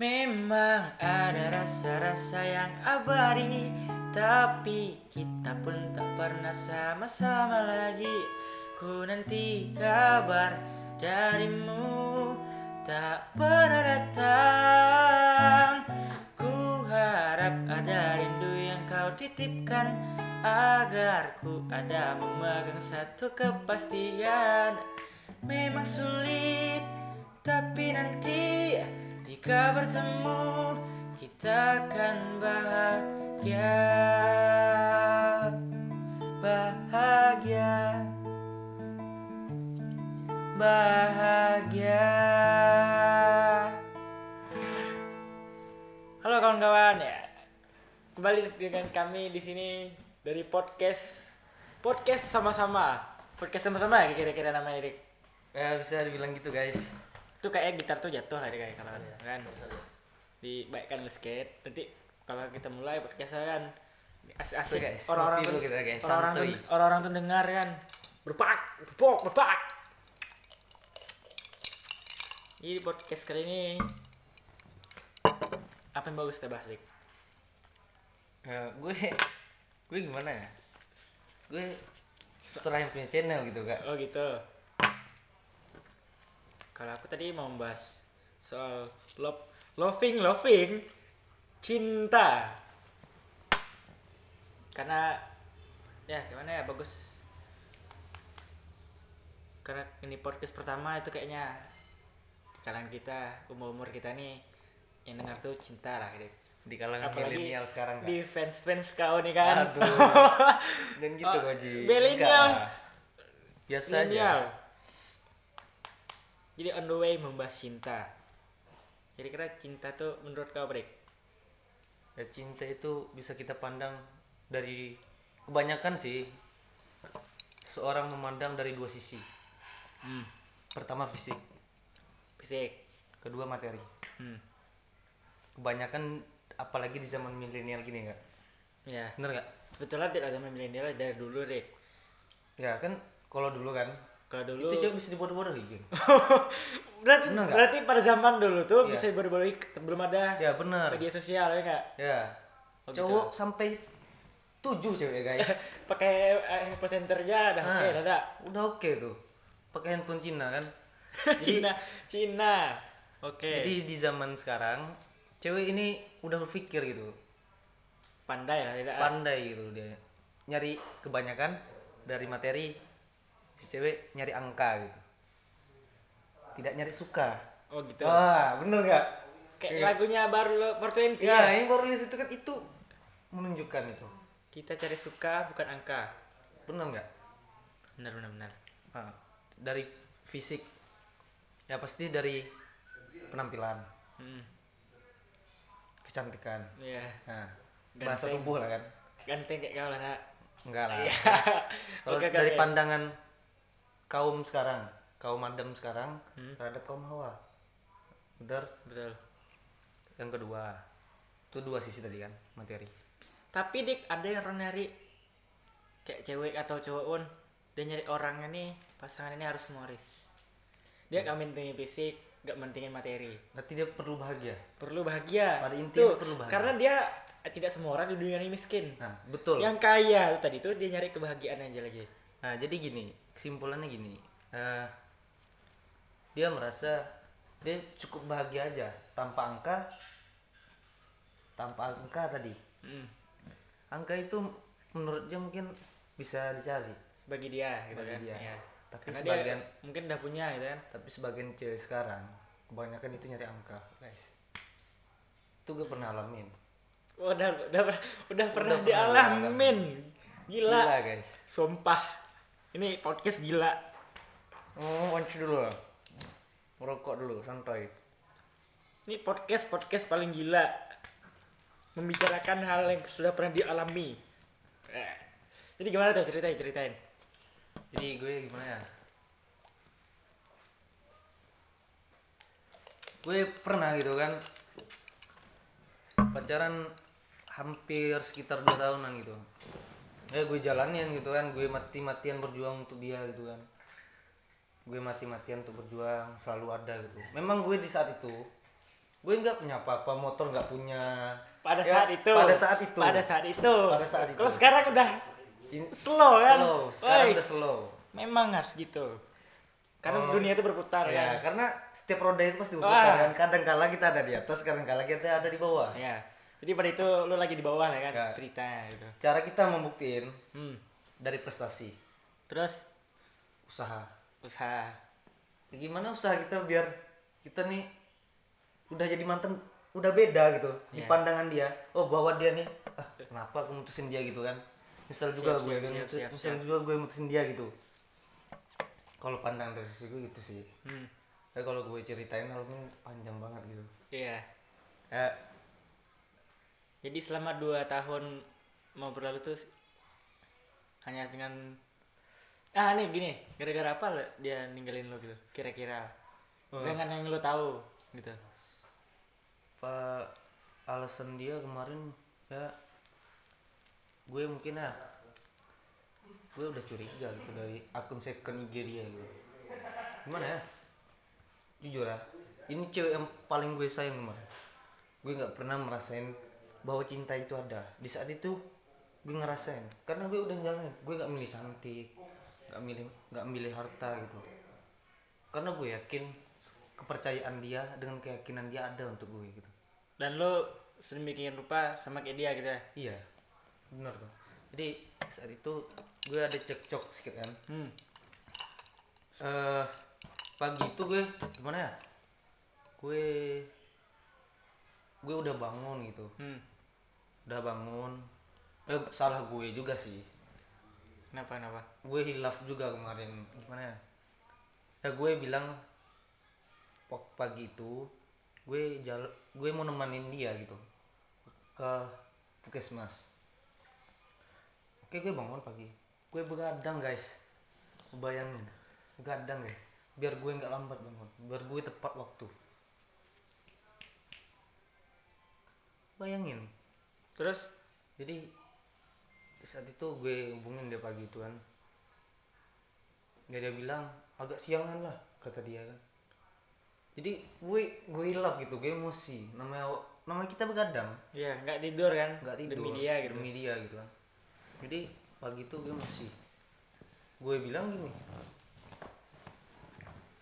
Memang ada rasa-rasa yang abadi Tapi kita pun tak pernah sama-sama lagi. Ku nanti kabar darimu Tak pernah datang. Ku harap ada rindu yang kau titipkan Agar ku ada memegang satu kepastian. Memang sulit Tapi nanti jika bertemu kita akan bahagia. Bahagia. Bahagia. Halo kawan-kawan ya. Kembali dengan kami di sini dari podcast Podcast sama-sama. Podcast sama-sama ya kira-kira namanya Dik? Ya bisa dibilang gitu guys. Itu kayak gitar tuh jatuh lah kayak kalau kan dibaikkan skate nanti kalau kita mulai podcast kan asik-asik Tuh, guys, orang-orang tuh kita, guys, orang-orang tuh orang-orang tuh dengar kan berpak berpok berpak jadi di podcast kali ini apa yang bagus kita bahas Dik? Ya, gue gue gimana ya? Gue setelah yang punya channel gitu kak. oh gitu kalau aku tadi mau membahas soal love loving loving cinta karena ya gimana ya bagus karena ini podcast pertama itu kayaknya di kalangan kita umur umur kita nih yang dengar tuh cinta lah gitu Di kalangan milenial sekarang kak. di fans fans kau nih kan Aduh. Dan gitu Oh, kok Ji. milenial. Biasa aja. Jadi on the way membahas cinta. Jadi kira cinta tuh menurut kau Brik? Ya, cinta itu bisa kita pandang dari kebanyakan sih seorang memandang dari dua sisi. Hmm. Pertama fisik, Fisik. kedua materi. Hmm. Kebanyakan apalagi di zaman milenial gini kak. Ya. Bener gak? Sebetulnya tidak zaman milenial dari dulu deh. Ya kan kalau dulu kan Kalau dulu itu cewek bisa dibodoh-bodohi geng. berarti Bener nggak? berarti pada zaman dulu tuh Iya. bisa baru-baru belum ada Ya benar. media sosial ya enggak? Ya. Oh, gitu. Cowok sampai tujuh cewek guys. Pakai eh, handphone centernya dah oke Nah. ada. Udah oke tuh. Pakai handphone Cina kan. Cina Cina. Oke. Jadi di zaman sekarang cewek ini udah berpikir gitu. pandai lah tidak. Pandai gitu dia. Nyari kebanyakan dari materi si cewek nyari angka gitu. Tidak nyari suka. oh gitu. Wah, bener gak? Kayak lagunya baru lo for 20 Ya, ya. yang baru rilis itu kan itu menunjukkan itu. Kita cari suka bukan angka. Bener nggak? Benar benar benar. Nah, dari fisik ya pasti dari penampilan Hmm. kecantikan Iya. nah bahasa tubuh lah kan Ganteng kayak kau lah nak. enggak lah Iya. kalau dari pandangan kaum sekarang kaum madam sekarang Hmm. terhadap kaum hawa benar Betul. yang kedua itu dua sisi tadi kan materi Tapi dik ada yang orang nyari kayak cewek atau cowok pun dia nyari orangnya nih pasangan ini harus humoris. Dia gak mentingin fisik, gak mentingin materi. berarti dia perlu bahagia Perlu bahagia. Pada intinya perlu bahagia. Karena dia tidak semua orang di dunia ini miskin. nah betul Yang kaya tuh tadi tuh dia nyari kebahagiaan aja lagi. Nah, jadi gini, kesimpulannya gini. eh, dia merasa dia cukup bahagia aja tanpa angka tanpa angka tadi. Hmm. Angka itu menurut dia mungkin bisa dicari, Bagi dia gitu Bagi kan. dia. Iya. Tapi Karena sebagian- dia mungkin udah punya gitu kan. tapi sebagian cewek sekarang kebanyakan itu nyari angka, guys. Itu gue pernah alamin. Oh, udah udah udah, udah pernah pernah dialamin. Gila. Gila, guys. Sumpah. Ini podcast gila. Oh, kunci dulu. Merokok dulu, santai. Ini podcast podcast paling gila. Membicarakan hal yang sudah pernah dialami. Eh. Jadi gimana tuh ceritain ceritain. Jadi gue gimana ya? Gue pernah gitu kan pacaran hampir sekitar dua tahunan gitu. Ya gue jalanin gitu kan, gue mati-matian berjuang untuk dia gitu kan. Gue mati-matian untuk berjuang, selalu ada gitu. Memang gue di saat itu gue nggak punya apa-apa motor nggak punya pada Ya, saat itu pada saat itu pada saat itu Pada saat itu. kalau sekarang udah In- slow kan slow sekarang Wais. udah slow memang harus gitu karena Oh. dunia itu berputar ya kan karena setiap roda itu pasti Wah. berputar kan kadang kala kita ada di atas kadang kala kita ada di bawah ya jadi pada itu lu lagi di bawah lah kan Ya. cerita gitu. Cara kita membuktiin hmm. dari prestasi. Terus? Usaha. Usaha. Gimana usaha kita biar kita nih udah jadi mantan udah beda gitu di Iya. pandangan dia. Oh bahwa dia nih ah kenapa aku mutusin dia gitu kan? Misal juga Siap, gue siap, kan siap, siap, misal juga gue mutusin dia gitu. Kalau pandangan dari sisi gue gitu sih. Hmm. tapi kalau gue ceritain hal ini panjang banget gitu. Iya. Ya jadi selama dua tahun mau berlalu tuh hanya dengan ah nih gini gara-gara apa lo dia ninggalin lo gitu? Kira-kira. Oh. dengan yang lo tahu gitu. Apa alasan dia kemarin ya gue mungkin ya gue udah curiga gitu dari akun second IG dia gitu. Gimana ya? Jujur ya ini cewek yang paling gue sayang kemarin. Gue nggak pernah merasain bahwa cinta itu ada. Di saat itu gue ngerasain. Karena gue udah jalanin. Gue nggak milih cantik nggak milih nggak milih harta gitu. Karena gue yakin kepercayaan dia dengan keyakinan dia ada untuk gue gitu. Dan lo sedemikian rupa sama kayak dia gitu ya? Iya. Benar tuh. Jadi saat itu gue ada cekcok sedikit kan. Hmm. eh pagi itu gue gimana ya? Gue gue udah bangun gitu. Hmm. Udah bangun. Eh salah gue juga sih. Kenapa kenapa? Gue hilaf juga kemarin. Gimana ya? Ya gue bilang pagi itu gue jal gue mau nemenin dia gitu ke puskesmas. Oke gue bangun pagi. Gue begadang guys. Bayangin begadang guys. Biar gue nggak lambat bangun. Biar gue tepat waktu. Bayangin terus jadi saat itu gue hubungin dia pagi itu kan. Dia dia bilang agak siangan lah kata dia kan. Jadi gue gue hilap gitu gue emosi. Namanya namanya kita begadang. Ya nggak tidur kan? Nggak tidur demi dia gitu. demi dia gitu kan. Jadi pagi itu gue masih gue bilang gini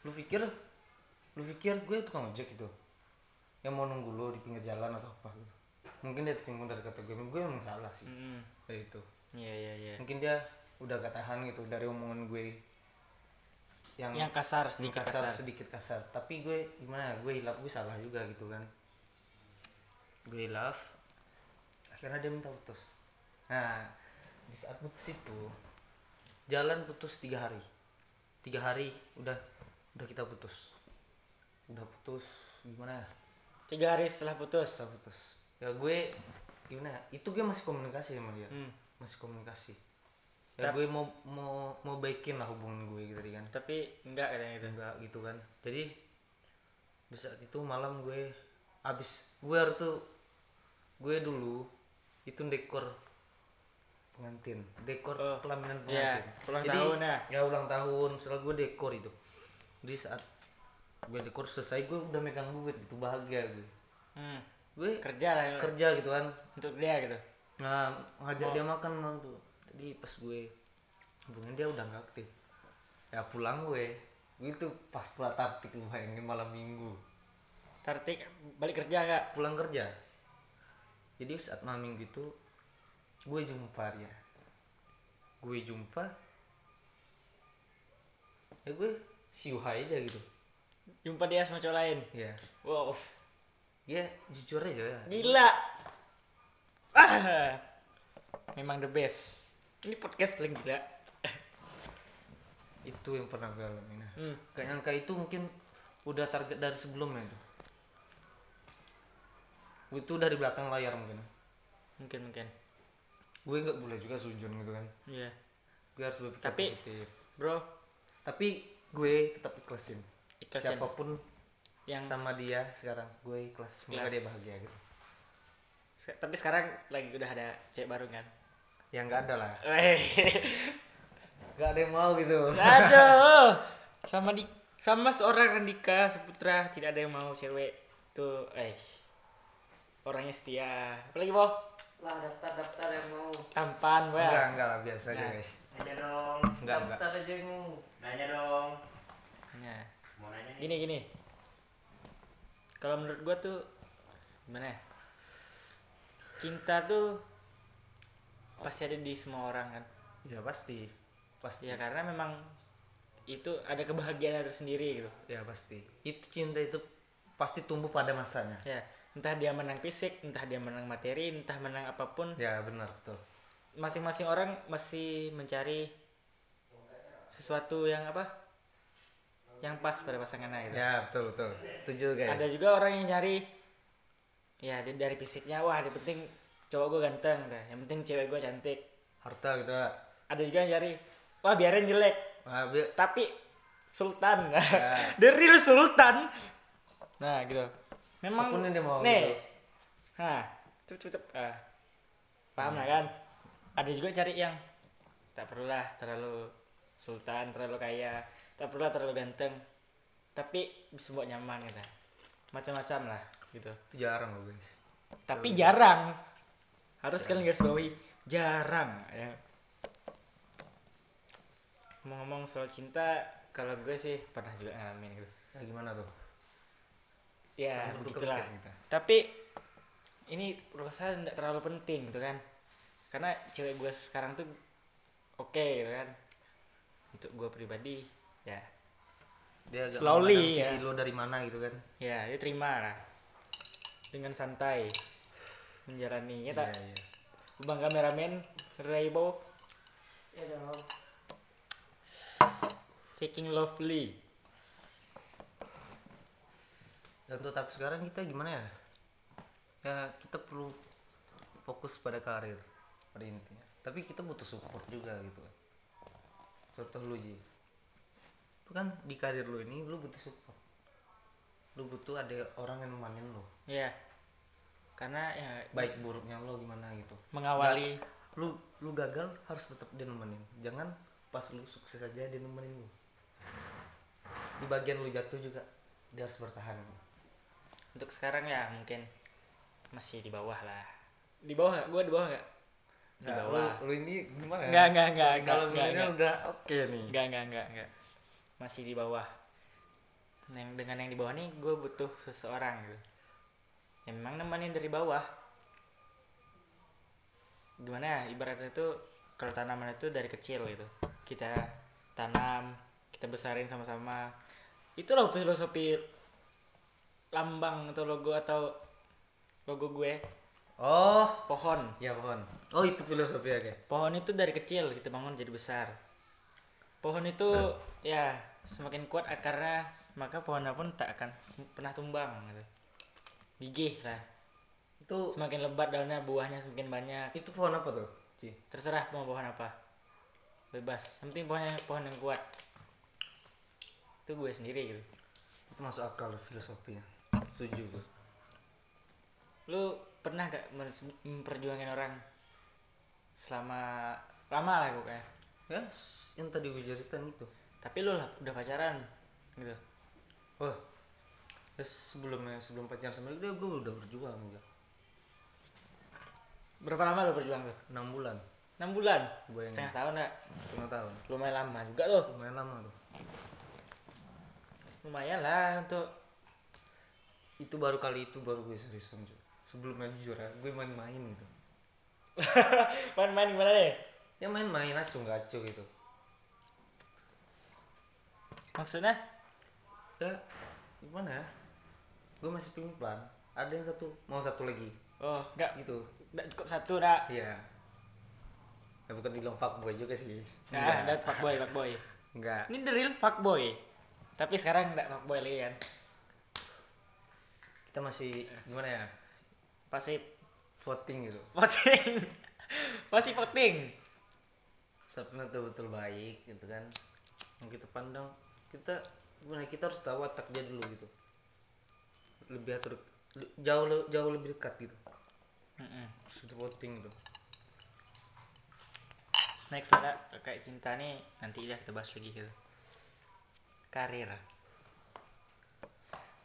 lu pikir lu pikir gue tukang ojek gitu? Yang mau nunggu lu di pinggir jalan atau apa gitu mungkin dia tersinggung dari kata gue gue memang salah sih. Hmm. dari itu iya iya iya. Mungkin dia udah gak tahan gitu dari omongan gue. Yang, yang kasar sedikit kasar, kasar, sedikit kasar. Tapi gue gimana ya, gue hilaf gue salah juga gitu kan. Gue hilaf akhirnya dia minta putus. Nah di saat putus itu jalan putus tiga hari. Tiga hari udah udah kita putus. Udah putus gimana ya? Tiga hari setelah putus? Kita putus ya gue gimana ya, itu gue masih komunikasi sama dia. Hmm. masih komunikasi. Ya Tap- gue mau mau mau baikin lah hubungan gue gitu kan. Tapi enggak katanya gitu? Enggak gitu kan. Jadi di saat itu malam gue abis gue harus tuh gue dulu itu dekor pengantin dekor Oh, pelaminan iya, pengantin. ulang Jadi, tahun ya. ya ulang tahun setelah gue dekor itu. Di saat gue dekor selesai gue udah megang duit gitu bahagia gue. Hmm. Gue kerja lah kerja gitu kan. Untuk dia gitu. Nah ngajak Oh. dia makan malam tuh. Tadi pas gue hubungin dia udah nggak aktif. Ya pulang gue. Gue tuh pas pulang taktik lu bayangin malam minggu. Tertik balik kerja nggak? Pulang kerja. Jadi saat malam minggu itu gue jumpa dia. Gue jumpa. Ya gue siuhai aja gitu. Jumpa dia sama cowok lain? Ya wow dia jujur aja. Ya gila. Ah. Memang the best. Ini podcast paling gila. Itu yang pernah gue alamin. Nah, hmm. gak nyangka itu mungkin udah target dari sebelumnya itu. Itu dari belakang layar mungkin. Mungkin mungkin. Gue nggak boleh juga sujun gitu kan. Iya. Gue harus berpikir Tapi- positif. bro. Tapi gue tetap ikhlasin. Ikhlasin. siapa pun yang sama dia sekarang. Gue ikhlas semoga dia bahagia gitu. Se- tapi sekarang lagi udah ada cewek baru kan? Ya nggak ada lah. Nggak ada yang mau gitu. Aduh. Sama di sama seorang Randika Seputra tidak ada yang mau cewek itu eh orangnya setia. Apalagi boh lah daftar daftar yang mau. Tampan boh enggak ya? Enggak lah biasa aja Nah. guys. Nanya dong. enggak enggak. Daftar aja yang mau. Nanya dong. Nah, Mau nanya nih. gini gini kalau menurut gua tuh gimana ya? Cinta tuh pasti ada di semua orang kan? Ya pasti. Pasti. Ya karena memang itu ada kebahagiaan tersendiri gitu. Ya pasti. Itu cinta itu pasti tumbuh pada masanya. Ya entah dia menang fisik entah dia menang materi entah menang apa pun. Ya benar betul. Masing-masing orang masih mencari sesuatu yang apa yang pas pada pasangannya gitu ya betul betul. Setuju guys. Ada juga orang yang nyari ya dari fisiknya wah yang penting cowok gue ganteng dah. Yang penting cewek gue cantik. Harta gitu lah ada juga yang nyari wah biarin jelek. Wah, bi- tapi sultan. Ya. the real sultan. Nah gitu. Memang Apa pun yang dia mau nih. gitu. nah cepet cepet ah. paham lah kan? Ada juga cari yang tak perlulah terlalu sultan terlalu kaya tak perlulah terlalu ganteng. Tapi bisa buat nyaman gitu. Macam-macam lah gitu. Itu jarang loh guys. Tapi jarang. harus kalian garis bawahi jarang ya. Ngomong-ngomong soal cinta kalau gue sih pernah juga ngalamin gitu. Ya gimana tuh? Ya begitulah tapi ini rasa tidak terlalu penting gitu kan. Karena cewek gue sekarang tuh oke gitu kan. Untuk gue pribadi ya. Dia agak Slowly, memandang sisi ya. lo dari mana gitu kan. Ya dia terima lah. Dengan santai. Menjalani. Ya tak? Iya iya. Bang kameramen Rainbow ya dong Faking lovely. dan untuk tahap sekarang kita gimana ya? Ya kita perlu fokus pada karir. Pada intinya. Tapi kita butuh support juga gitu kan. Contoh lu Ji. lu kan di karir lu ini lu butuh support lu butuh ada orang yang nemanin lu Ya. Karena ya baik buruknya lo gimana gitu mengawali lu lu gagal harus tetap dia nemenin jangan pas lu sukses aja dia nemenin lu di bagian lu jatuh juga dia harus bertahan untuk sekarang ya mungkin masih di bawah lah. Di bawah nggak? Gua di bawah nggak? Di Nah, bawah. lu, lu ini gimana ya? Enggak, enggak, enggak, enggak, kalau enggak, milenial enggak. udah oke nih Enggak, enggak, enggak, enggak. Masih di bawah. Yang dengan yang di bawah nih gue butuh seseorang gitu. Yang memang nemenin dari bawah. Gimana ya? Ibaratnya itu kalau tanaman itu dari kecil gitu. Kita tanam, kita besarin sama-sama. Itulah filosofi lambang atau logo atau logo gue oh pohon ya pohon oh itu filosofi kayak pohon itu dari kecil kita bangun jadi besar pohon itu ya semakin kuat akarnya maka pohonnya pun tak akan pernah tumbang gitu. gigih lah. Itu semakin lebat daunnya buahnya semakin banyak. Itu pohon apa tuh Ci? terserah mau pohon apa. Bebas. Penting pohonnya pohon yang kuat. Itu gue sendiri gitu. Itu masuk akal filosofinya setuju gue lu pernah gak memperjuangin orang selama lama lah gue kayak ya yang tadi gue ceritain itu. Tapi lu lah udah pacaran gitu. Wah. Terus sebelumnya sebelum pacaran sama dia gue udah berjuang juga berapa lama lu berjuang tuh enam bulan. Enam bulan? Bayangin. setengah tahun gak setengah tahun. Lumayan lama juga tuh. Lumayan lama tuh. Lumayan lah untuk itu baru kali itu baru gue seriusan sebelumnya jujur ya gue main-main gitu. Main-main gimana deh ya main-main nggak acuh gitu. Maksudnya? Ya gimana ya? Gue masih pengen plan. Ada yang satu mau satu lagi. Oh enggak. Gitu. Enggak cukup satu dah iya. Ya bukan dibilang fuckboy juga sih. Nah udah fuckboy fuckboy. Enggak. Ini the real fuckboy. Tapi sekarang enggak fuckboy lagi kan? Kita masih gimana ya? Pasti voting gitu. Voting. Masih voting yang betul-betul baik gitu kan. Yang kita pandang kita gimana kita harus tahu watak dia dulu gitu. Lebih atur jauh jauh lebih dekat gitu. Terus kita voting gitu. Next ada kayak cinta nih nanti ya kita bahas lagi gitu. Karir.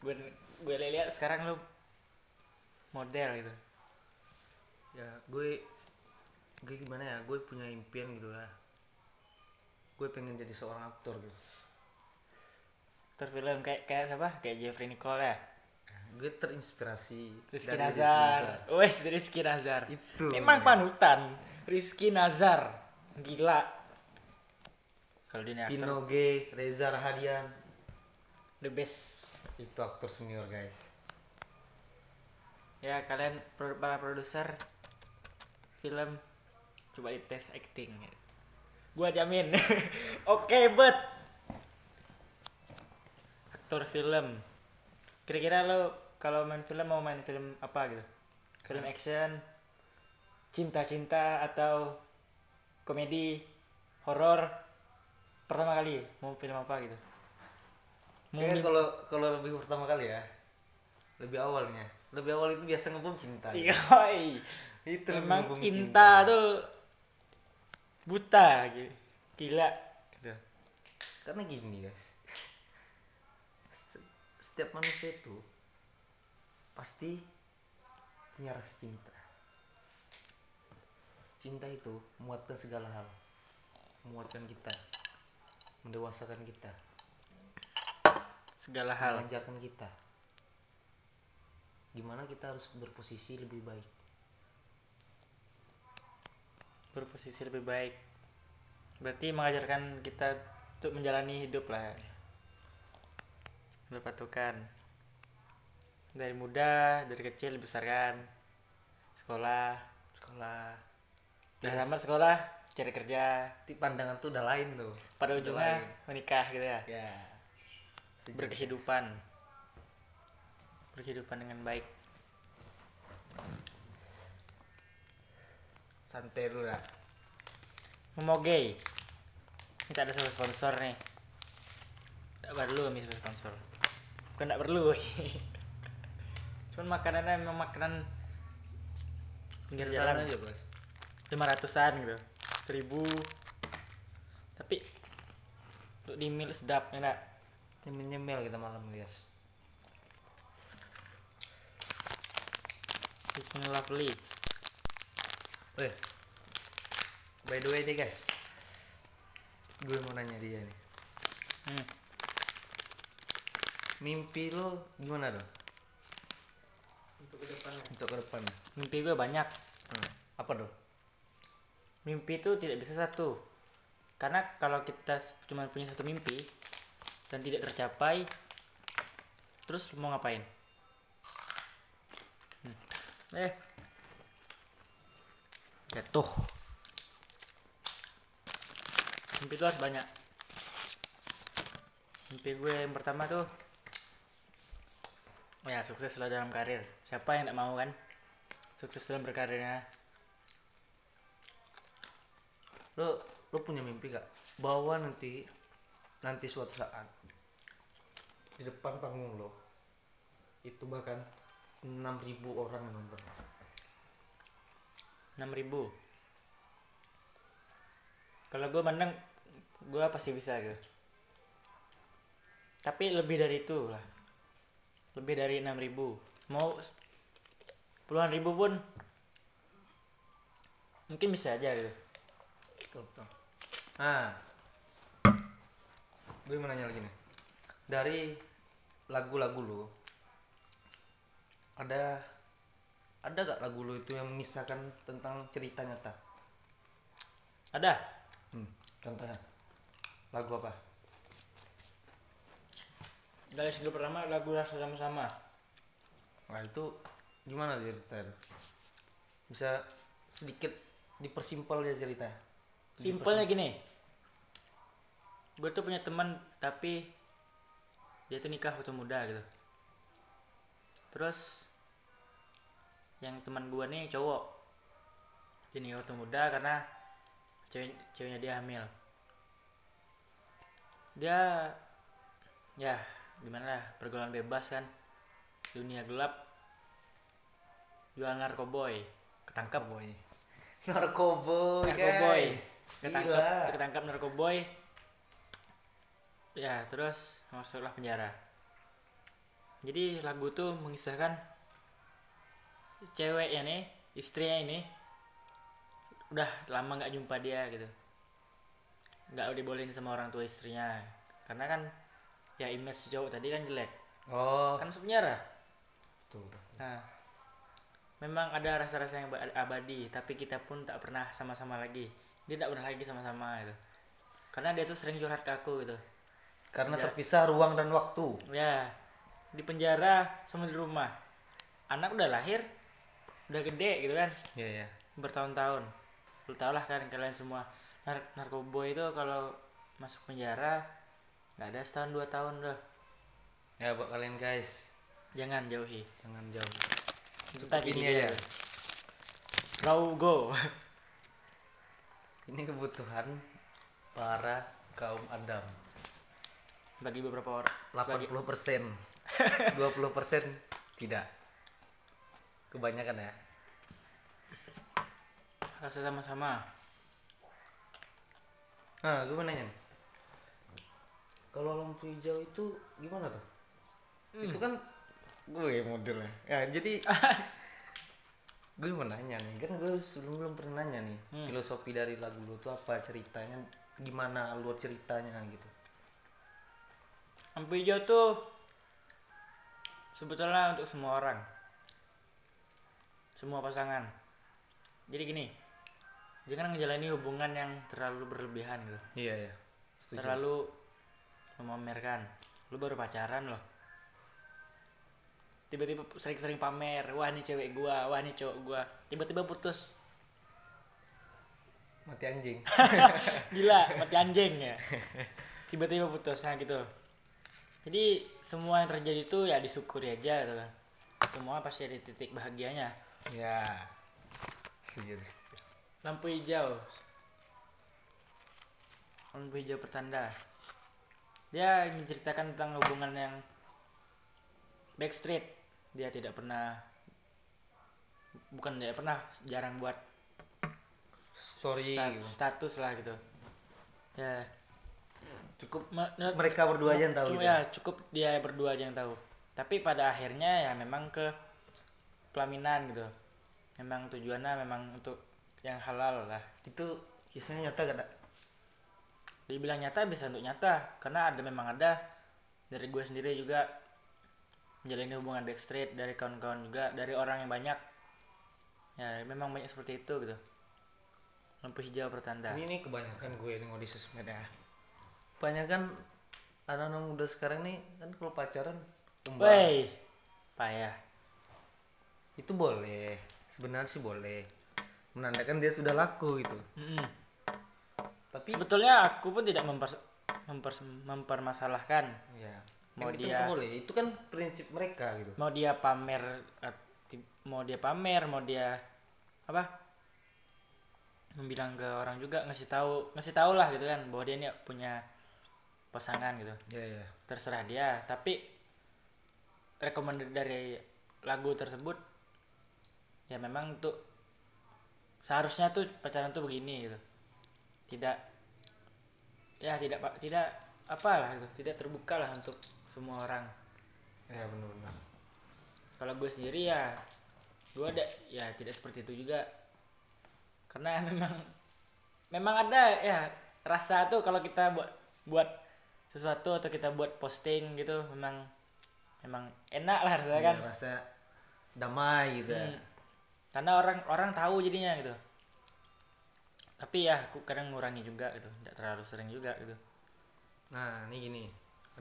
Gue gue lihat sekarang lu model gitu. Ya gue gue gimana ya? Gue punya impian gitu lah. Gue pengen jadi seorang aktor gitu. Aktor film kayak kayak siapa? Kayak Jeffrey Nicole ya? Gue terinspirasi Rizky dari Nazar. Wes Rizky Nazar. Itu. memang panutan. Rizky Nazar. Gila. Kalau dia aktor. Pino G Reza Rahadian the best. Itu aktor senior guys. Ya kalian para produser film coba dites acting. Gua jamin. Oke bet. Aktor film. Kira-kira lo kalau main film mau main film apa gitu? Film action cinta-cinta atau komedi horor? Pertama kali mau film apa gitu? Mim- kalau kalau lebih pertama kali ya lebih awalnya. Lebih awal itu biasa ngebom cinta. Iya, oi. itu lebih Emang ngebom cinta, tuh buta gitu. Gila. Gitu. karena gini guys Seti- setiap manusia itu pasti punya rasa cinta cinta itu menguatkan segala hal menguatkan kita mendewasakan kita Segala hal. mengajarkan kita gimana kita harus berposisi lebih baik Berposisi lebih baik. Berarti mengajarkan kita untuk menjalani hidup lah. Berpatukan. Dari muda, dari kecil dibesarkan. Sekolah, sekolah udah tamat sekolah, cari kerja. Ti pandangan tuh udah lain tuh Pada Udah ujungnya lain. menikah gitu ya. ya berkehidupan berkehidupan dengan baik santai dulu lah. Memogey ini tak ada sponsor nih. Tidak perlu nih sponsor. Bukan tidak perlu. Cuman makanannya memang makanan pinggir jalan jalan. aja bos. Lima ratusan gitu. Seribu. Tapi untuk di mil sedap enak nyemil nyemil kita malam guys. Looking lovely Weh, by the way nih guys, gue mau nanya dia nih, hmm. mimpi lo gimana dong untuk ke depannya untuk ke depannya? mimpi gue banyak. Hmm, apa dong? mimpi itu tidak bisa satu. Karena kalau kita cuma punya satu mimpi dan tidak tercapai terus mau ngapain? Hmm. eh jatuh. Mimpi itu harus banyak. Mimpi gue yang pertama tuh ya sukses lah dalam karir. Siapa yang tak mau kan? Sukses dalam berkarirnya. Lo lo punya mimpi gak bahwa nanti nanti suatu saat di depan panggung lo itu bahkan 6000 orang yang nonton 6000 kalau gue menang gue pasti bisa gitu. Tapi lebih dari itu lah. Lebih dari 6000 mau puluhan ribu pun mungkin bisa aja gitu. Betul nah. Gue mau nanya lagi nih. Dari lagu-lagu lo ada ada gak lagu lo itu yang mengisahkan tentang cerita nyata? Ada? Hmm, contohnya. Lagu apa? Dari single pertama lagu rasa sama-sama. Nah itu gimana ceritanya bisa sedikit dipersimpel ya ceritanya simpelnya gini. Gue tuh punya teman tapi dia tuh nikah waktu muda gitu. Terus yang teman gue nih cowok. Nikah waktu muda karena cewek ceweknya dia hamil. Dia ya gimana lah pergaulan bebas kan. Dunia gelap. Jual narkoboy. Ketangkap boy narkoboy narkoboy. ketangkap Gila. ketangkap narkoboy. Ya terus masuklah penjara. Jadi lagu tuh mengisahkan cewek ya nih istrinya ini udah lama nggak jumpa dia gitu. Nggak dibolehin sama orang tua istrinya. Karena kan ya image cowok tadi kan jelek. Oh. Kan penjara. Tuh nah memang ada rasa-rasa yang ba- abadi tapi kita pun tak pernah sama-sama lagi. Dia tak pernah lagi sama-sama gitu. Karena dia tuh sering curhat ke aku gitu. Karena Ya. terpisah ruang dan waktu. Ya di penjara sama di rumah. Anak udah lahir udah gede gitu kan? Iya ya bertahun-tahun. Lu tau lah kan kalian semua. Nar narkoboy itu kalau masuk penjara nggak ada setahun dua tahun loh ya buat kalian guys. Jangan jauhi. Jangan jauh kita ini gini aja. aja raw go. Ini kebutuhan para kaum Adam. Bagi beberapa orang. Bagi 80 persen. 20 persen tidak kebanyakan ya? Rasa sama-sama. Nah gue mau nanya nih. Kalau lampu hijau itu gimana tuh? Itu kan gue modelnya ya. Jadi gue mau nanya nih. Kan gue sebelum belum pernah nanya nih filosofi dari lagu lu tuh apa? Ceritanya gimana alur ceritanya gitu? Lampu hijau tuh sebetulnya untuk semua orang semua pasangan. Jadi gini jangan ngejalani hubungan yang terlalu berlebihan gitu. Iya ya terlalu memamerkan. Lu baru pacaran loh. Tiba-tiba sering-sering pamer wah ini cewek gua wah ini cowok gua. Tiba-tiba putus. Mati anjing. Gila mati anjing ya. Tiba-tiba putus nah gitu. Jadi semua yang terjadi itu ya disyukuri aja gitu kan. Semua pasti ada titik bahagianya ya. Setuju setuju. lampu hijau. Lampu hijau pertanda. Dia menceritakan tentang hubungan yang backstreet. Dia tidak pernah bukan tidak pernah jarang buat story sta- gitu. status lah gitu. Ya. Cukup mereka berdua aja yang tahu cuma gitu. ya cukup dia berdua aja yang tahu. Tapi pada akhirnya ya memang ke pelaminan gitu. Memang tujuannya memang untuk yang halal lah. Itu kisahnya nyata gak ada dibilang nyata bisa untuk nyata. Karena ada memang ada. Dari gue sendiri juga. Menjalani hubungan backstreet dari kawan-kawan juga. Dari orang yang banyak. Ya memang banyak seperti itu gitu. Lampu hijau pertanda. Ini nih kebanyakan gue nengok di sosmed ya. Kebanyakan anak-anak muda sekarang nih kan kalau pacaran. Wey, payah itu boleh. Sebenarnya sih boleh. Menandakan dia sudah laku gitu. Mm-mm. tapi sebetulnya aku pun tidak memper, memper- mempermasalahkan ya Mau kan itu dia- boleh. Itu kan prinsip mereka gitu. mau dia pamer eh, mau dia pamer mau dia apa? Membilang ke orang juga ngasih tahu ngasih tahu lah gitu kan bahwa dia ini punya pasangan gitu. Ya ya terserah dia. Tapi rekomendasi dari lagu tersebut ya memang untuk seharusnya tuh pacaran tuh begini gitu. Tidak ya tidak pak tidak apalah gitu tidak terbuka lah untuk semua orang. Ya benar-benar kalau gue sendiri ya gue ada ya tidak seperti itu juga. Karena memang memang ada ya rasa tuh kalau kita buat buat sesuatu atau kita buat posting gitu memang memang enak lah rasanya kan. Ya, rasa damai gitu ya. Hmm. Karena orang orang tahu jadinya gitu tapi ya aku kadang ngurangi juga gitu tidak terlalu sering juga gitu Nah, ini gini.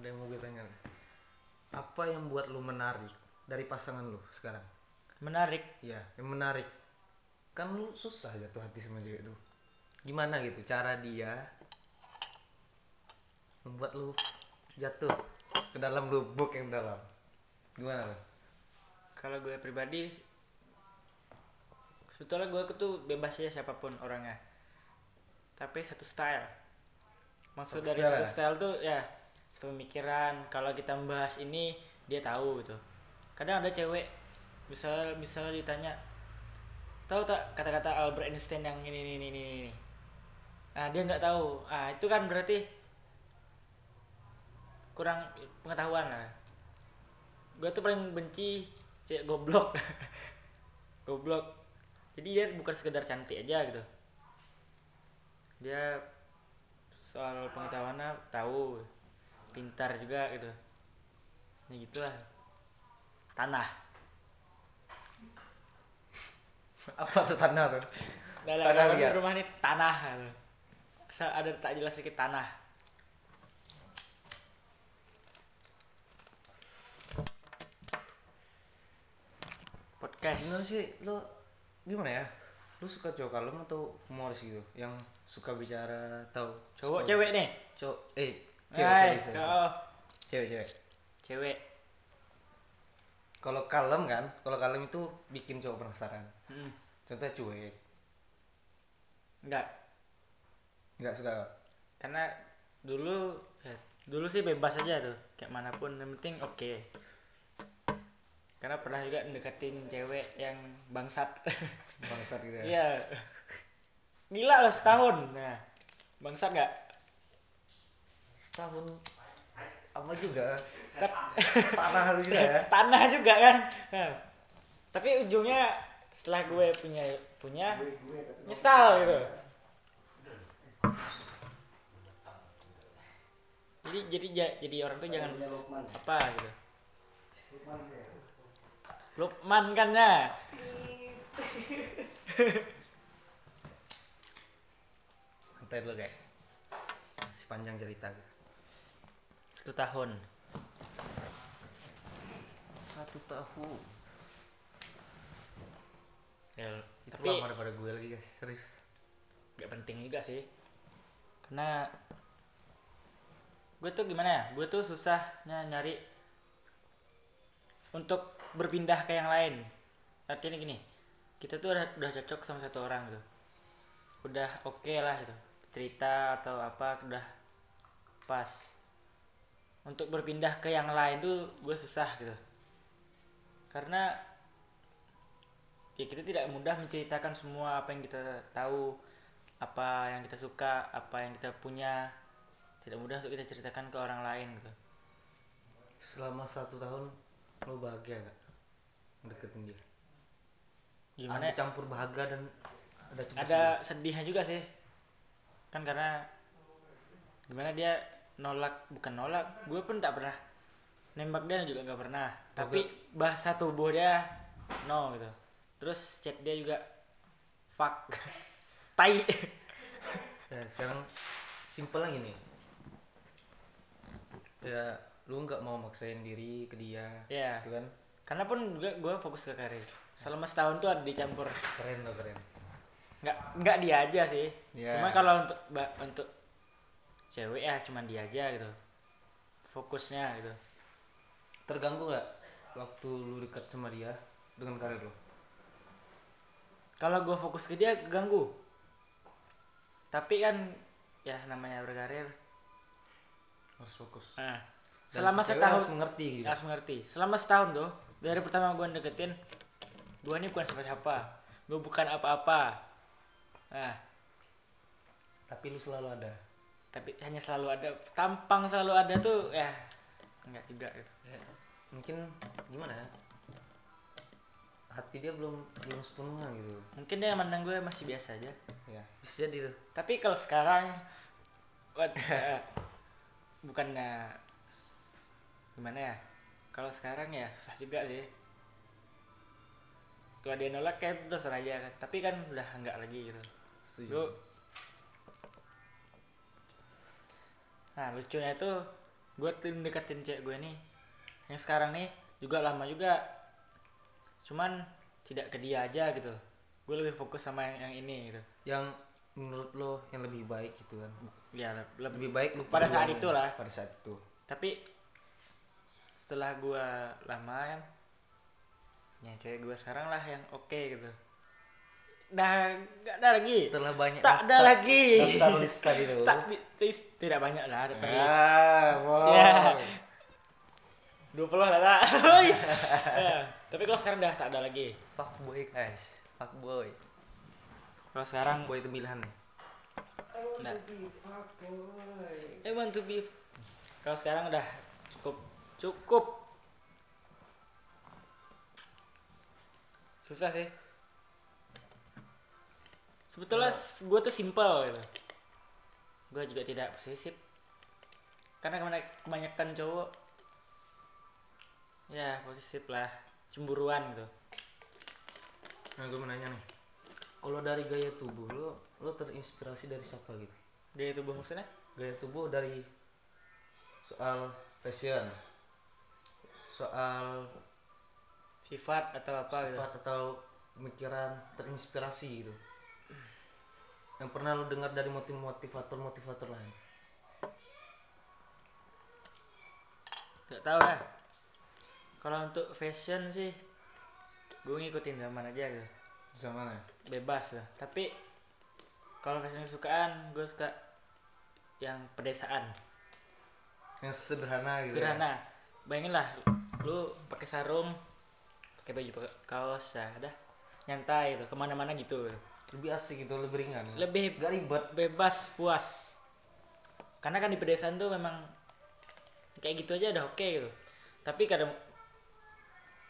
Ada yang mau gue tanya. Apa yang buat lu menarik dari pasangan lu sekarang? menarik Ya, yang menarik. Kan lu susah jatuh hati sama cewek itu. Gimana gitu cara dia membuat lu jatuh ke dalam lubuk yang dalam? Gimana lu? kalau gue pribadi sebetulnya gue tuh bebas ya siapa pun orangnya. Tapi satu style. Maksud Satu dari style satu ya? style tuh ya pemikiran. Kalau kita membahas ini dia tahu gitu. Kadang ada cewek misal misal ditanya tahu tak kata-kata Albert Einstein yang ini ini ini ini, ini. nah dia nggak tahu. Ah itu kan berarti kurang pengetahuan lah. Gue tuh paling benci cewek goblok. Goblok jadi dia bukan sekedar cantik aja gitu. Dia soal pengetahuannya tahu pintar juga gitu. Ya gitulah. Tanah. Apa tuh tanah tuh? Nah, Tanah rumah ini tanah gitu. Asal ada tak jelas sedikit tanah. Podcast. Gimana sih? Lo gimana ya? Lu suka cowok kalem atau humoris gitu? Yang suka bicara tahu cowok cewek nih? Cowok eh cewek Hai, sorry, sorry. cewek cewek. Cewek. Kalau kalem kan kalau kalem itu bikin cowok penasaran. Hmm, contohnya cuek. Enggak. Nggak suka. Karena dulu ya, dulu sih bebas aja tuh. Kayak mana pun yang penting oke karena pernah juga deketin cewek yang bangsat. Bangsat gitu ya? Iya. Gila loh setahun. Nah bangsat nggak? Setahun apa juga. Tanah juga ya? Tanah juga kan? Nah, tapi ujungnya setelah gue punya punya nyesal gitu. Jadi jadi ja- jadi orang tuh jangan apa gitu Lukman kan ya? Santai dulu guys. Masih panjang cerita satu tahun. Satu tahun. Ya, itu tapi lama daripada gue lagi guys. Serius. Gak penting juga sih. Karena gue tuh gimana ya? Gue tuh susahnya nyari untuk berpindah ke yang lain. Artinya gini kita tuh udah, udah cocok sama satu orang gitu. Udah oke lah gitu cerita atau apa udah pas. Untuk berpindah ke yang lain tuh gue susah gitu. Karena ya kita tidak mudah menceritakan semua apa yang kita tahu apa yang kita suka apa yang kita punya. Tidak mudah untuk kita ceritakan ke orang lain gitu. Selama satu tahun lo bahagia gak deketin dia. Gimana? Ada campur bahagia dan ada ada sedihnya juga sih. Kan karena gimana dia nolak bukan nolak gue pun tak pernah nembak dia juga nggak pernah. Tapi bahasa tubuh dia no gitu. Terus chat dia juga fuck. Tai. Ya sekarang simpel lagi nih ya lu nggak mau maksain diri ke dia ya. gitu kan karena pun juga gue fokus ke karir. Selama setahun tuh ada dicampur. Keren lo keren. Nggak nggak dia aja sih. Iya. cuma kalau untuk untuk cewek ya cuman dia aja gitu. Fokusnya gitu. Terganggu nggak waktu lu dekat sama dia dengan karir lo kalau gue fokus ke dia ganggu. Tapi kan ya namanya berkarir. Harus fokus. Nah, selama setahun harus mengerti gitu. Harus mengerti. Selama setahun tuh dari pertama gue deketin gue ini bukan siapa-siapa. Gue bukan apa-apa. Nah. Tapi lu selalu ada. Tapi hanya selalu ada. Tampang selalu ada tuh ya enggak juga gitu. Ya, mungkin gimana ya? Hati dia belum belum sepenuhnya gitu. Mungkin dia mandang gue masih biasa aja. Ya. Bisa jadi tuh. Tapi kalau sekarang wad- bukannya gimana ya kalau sekarang ya susah juga sih. Kalau dia nolak kayak terserah aja kan. Tapi kan udah enggak lagi gitu. Setuju. Lu- nah lucunya itu gue tuh deketin cewek gue nih. Yang sekarang nih juga lama juga. Cuman tidak ke dia aja gitu. Gue lebih fokus sama yang, yang ini gitu. Yang menurut lo yang lebih baik gitu kan? Ya le- lebih lebih baik lu Pada saat perjuangin itulah. pada saat itu. Tapi setelah gua lama kan yang cewek gua sekarang lah yang oke gitu. Dah nggak ada lagi. Setelah banyak tak ada daftar- lagi. daftar list tadi tuh. Tak tidak banyak lah ada terus ah wow. Ya. Dua puluh lah tak. Ya, tapi kalau sekarang dah tak ada lagi. Fuck boy guys. Fuck boy. Kalau sekarang boy itu pilihan. Nih Nah. I want to be kalau sekarang udah cukup. Susah sih. Sebetulnya gue tuh simple gitu. Gue juga tidak posesif. Karena kebanyakan cowok ya posesif lah. Cemburuan gitu. Nah gue mau nanya nih. Kalau dari gaya tubuh lo lo terinspirasi dari siapa gitu? Gaya tubuh maksudnya? Gaya tubuh dari soal fashion soal sifat atau apa gitu sifat atau pemikiran terinspirasi gitu yang pernah lu dengar dari motiv motivator motivator lain Gak tau lah. Kalau untuk fashion sih, gue ngikutin zaman aja gitu. zaman ya Bebas lah. Tapi kalau fashion kesukaan, gue suka yang pedesaan, yang sederhana gitu ya. sederhana. Bayangin lah, lu pakai sarung, pakai baju pakai kaos, ya udah nyantai gitu, ke mana-mana gitu. lebih asik gitu lebih ringan Lebih gak ribet bebas, puas. Karena kan di pedesaan tuh memang kayak gitu aja udah oke gitu. Tapi kadang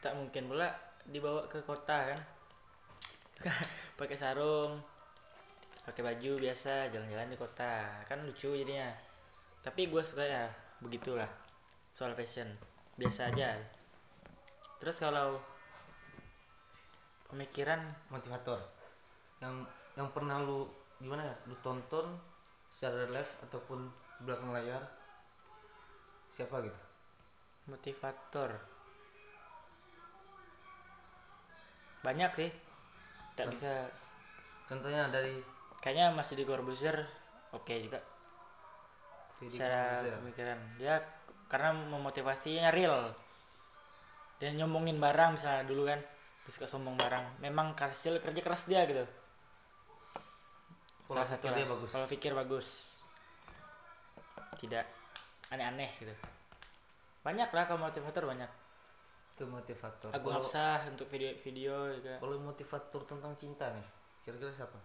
tak mungkin pula dibawa ke kota kan. pakai sarung, pakai baju biasa jalan-jalan di kota kan lucu jadinya. Tapi gue suka ya begitulah soal fashion biasa aja. Terus kalau pemikiran motivator yang yang pernah lu gimana ya lu tonton secara live ataupun belakang layar siapa gitu? Motivator. Banyak sih. Tak bisa. contohnya dari kayaknya masih di Corbuzier oke juga. Freddy secara pemikiran. Dia karena memotivasinya real. Dia nyombongin barang misalnya dulu kan dia suka sombong barang. Memang hasil kerja keras dia gitu. Pola pikir lah. dia bagus. Pola pikir bagus. Tidak aneh-aneh gitu. Banyak lah kalau motivator banyak. Itu motivator. Agung Kalau- Hafsah untuk video-video juga kalau motivator tentang cinta nih kira-kira siapa?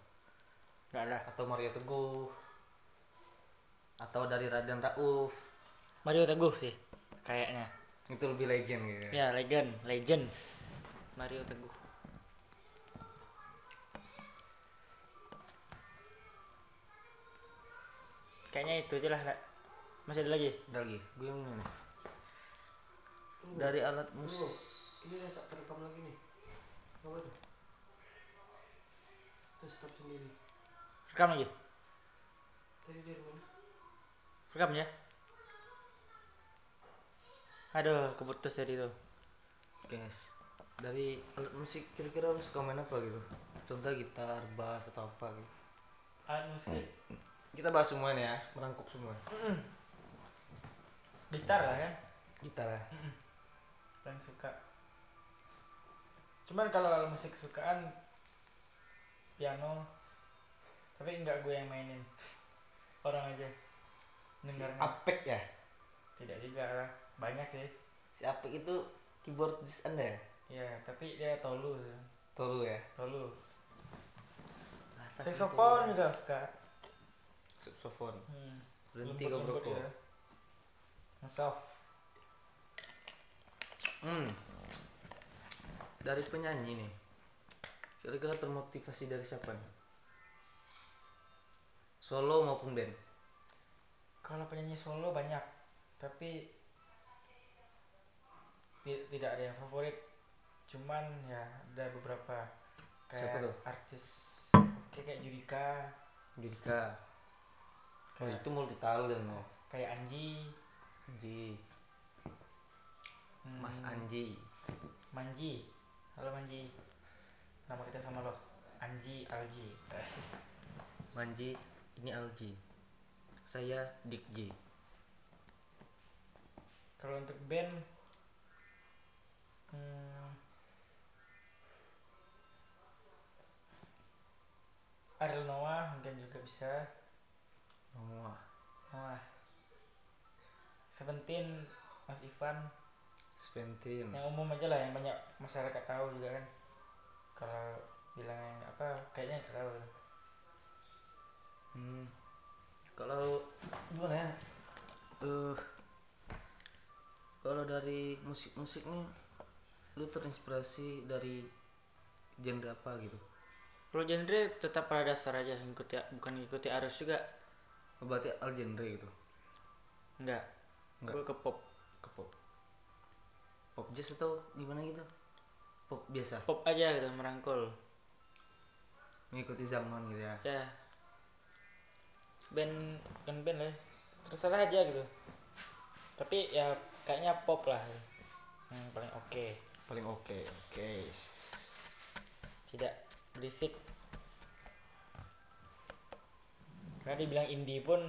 Nggak ada. Atau Mario Teguh? Atau dari Raden Rauf Mario Teguh sih kayaknya itu lebih legend gitu ya legend legends Mario Teguh kayaknya itu aja lah Nak. masih ada lagi ada lagi gue yang nih dari alat musik Ini udah tak terekam lagi nih. Apa tuh? Terus stop sendiri. rekam lagi Tadi dari mana? rekam ya aduh keputus dari itu guys dari alat musik kira-kira lu suka main apa gitu? Contoh gitar bass atau apa gitu. Alat musik. Kita bahas semua nih ya merangkup semua. Gitar lah kan? Gitar ya? Paling suka. Cuman kalau alat musik kesukaan piano. Tapi enggak gue yang mainin. Orang aja. Dengarnya. Apek ya? Tidak juga lah banyak sih. Si Apek itu keyboardis anda ya? Ya tapi dia tolu sih. Tolu ya? Tolu. Saxophone juga suka. Saxophone hmm. berhenti kau. Yang soft hmm. dari penyanyi nih kira-kira termotivasi dari siapa nih? Solo maupun band? Kalau penyanyi solo banyak tapi tidak ada yang favorit. Cuman ya ada beberapa. Siapa kayak tuh? artis oke kayak Judika. Judika. Oh Kayak- itu multi talent loh kayak Anji. Anji. Hmm, Mas Anji. Manji. Halo Manji. Nama kita sama lo Anji Alji. Manji ini Alji. Saya Dik J kalau untuk band hmm, Ariel Noah mungkin juga bisa. Wah, Noah. Seventeen Mas Ivan. Seventeen. Yang umum aja lah yang banyak masyarakat tahu juga kan. Kalau bilang yang apa kayaknya nggak tahu. Hmm. kalau gimana ya eh kalau dari musik-musik nih lu terinspirasi dari genre apa gitu? Kalau genre tetap pada dasar aja ngikuti bukan ngikuti arus juga. Oh, berarti all genre gitu? Enggak. Enggak. gue ke pop. Ke pop. Pop jazz atau gimana gitu? Pop biasa? Pop aja gitu merangkul. Mengikuti zaman gitu ya? Ya. Band kan band lah terserah aja gitu. Tapi ya kayaknya pop lah. Yang paling oke paling oke oke. Tidak berisik. Karena dibilang indie pun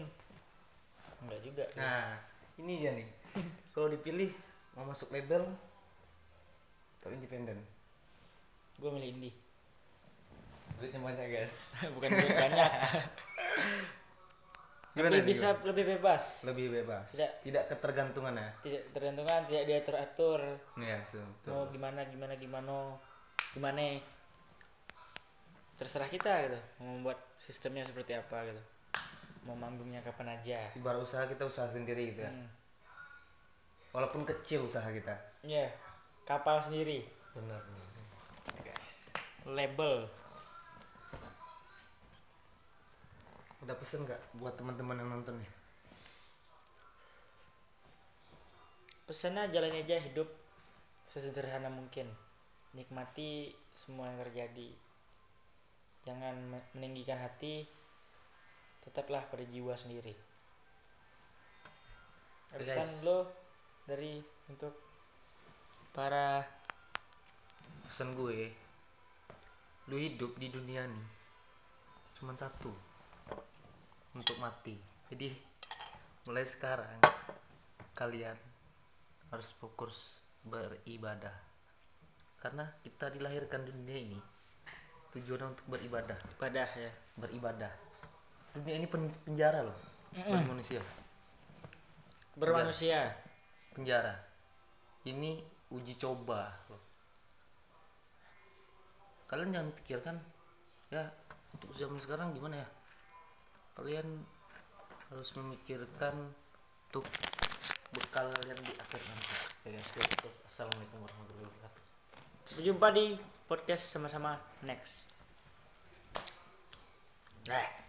enggak juga. Nah ini dia nih. Kalau dipilih mau masuk label atau independen gue milih indie. Duitnya banyak guys. Bukan duit banyak Gimana lebih bisa lebih bebas. Lebih bebas. Tidak. tidak ketergantungan ya. tidak tergantungan tidak diatur atur iya betul mau gimana gimana gimana gimana terserah kita gitu mau membuat sistemnya seperti apa gitu. Mau manggungnya kapan aja. Ibarat usaha kita usaha sendiri gitu ya. Hmm. walaupun kecil usaha kita. Iya, kapal sendiri. Benar guys label udah pesen nggak buat teman-teman yang nonton ya pesannya jalani aja hidup sesederhana mungkin. Nikmati semua yang terjadi. Jangan me- meninggikan hati tetaplah pada jiwa sendiri. Pesan lo dari untuk para pesan gue lu hidup di dunia nih cuman satu untuk mati. Jadi mulai sekarang kalian harus fokus beribadah. Karena kita dilahirkan di dunia ini tujuan untuk beribadah. Ibadah ya. Beribadah. Dunia ini pen- penjara loh. Bagi manusia. Bermanusia. Penjara. Ini uji coba loh. kalian jangan pikirkan ya untuk zaman sekarang gimana ya kalian harus memikirkan untuk bekal kalian di akhir nanti. Ya guys. Itu. assalamualaikum warahmatullahi wabarakatuh. Berjumpa di podcast sama-sama. Next. Nah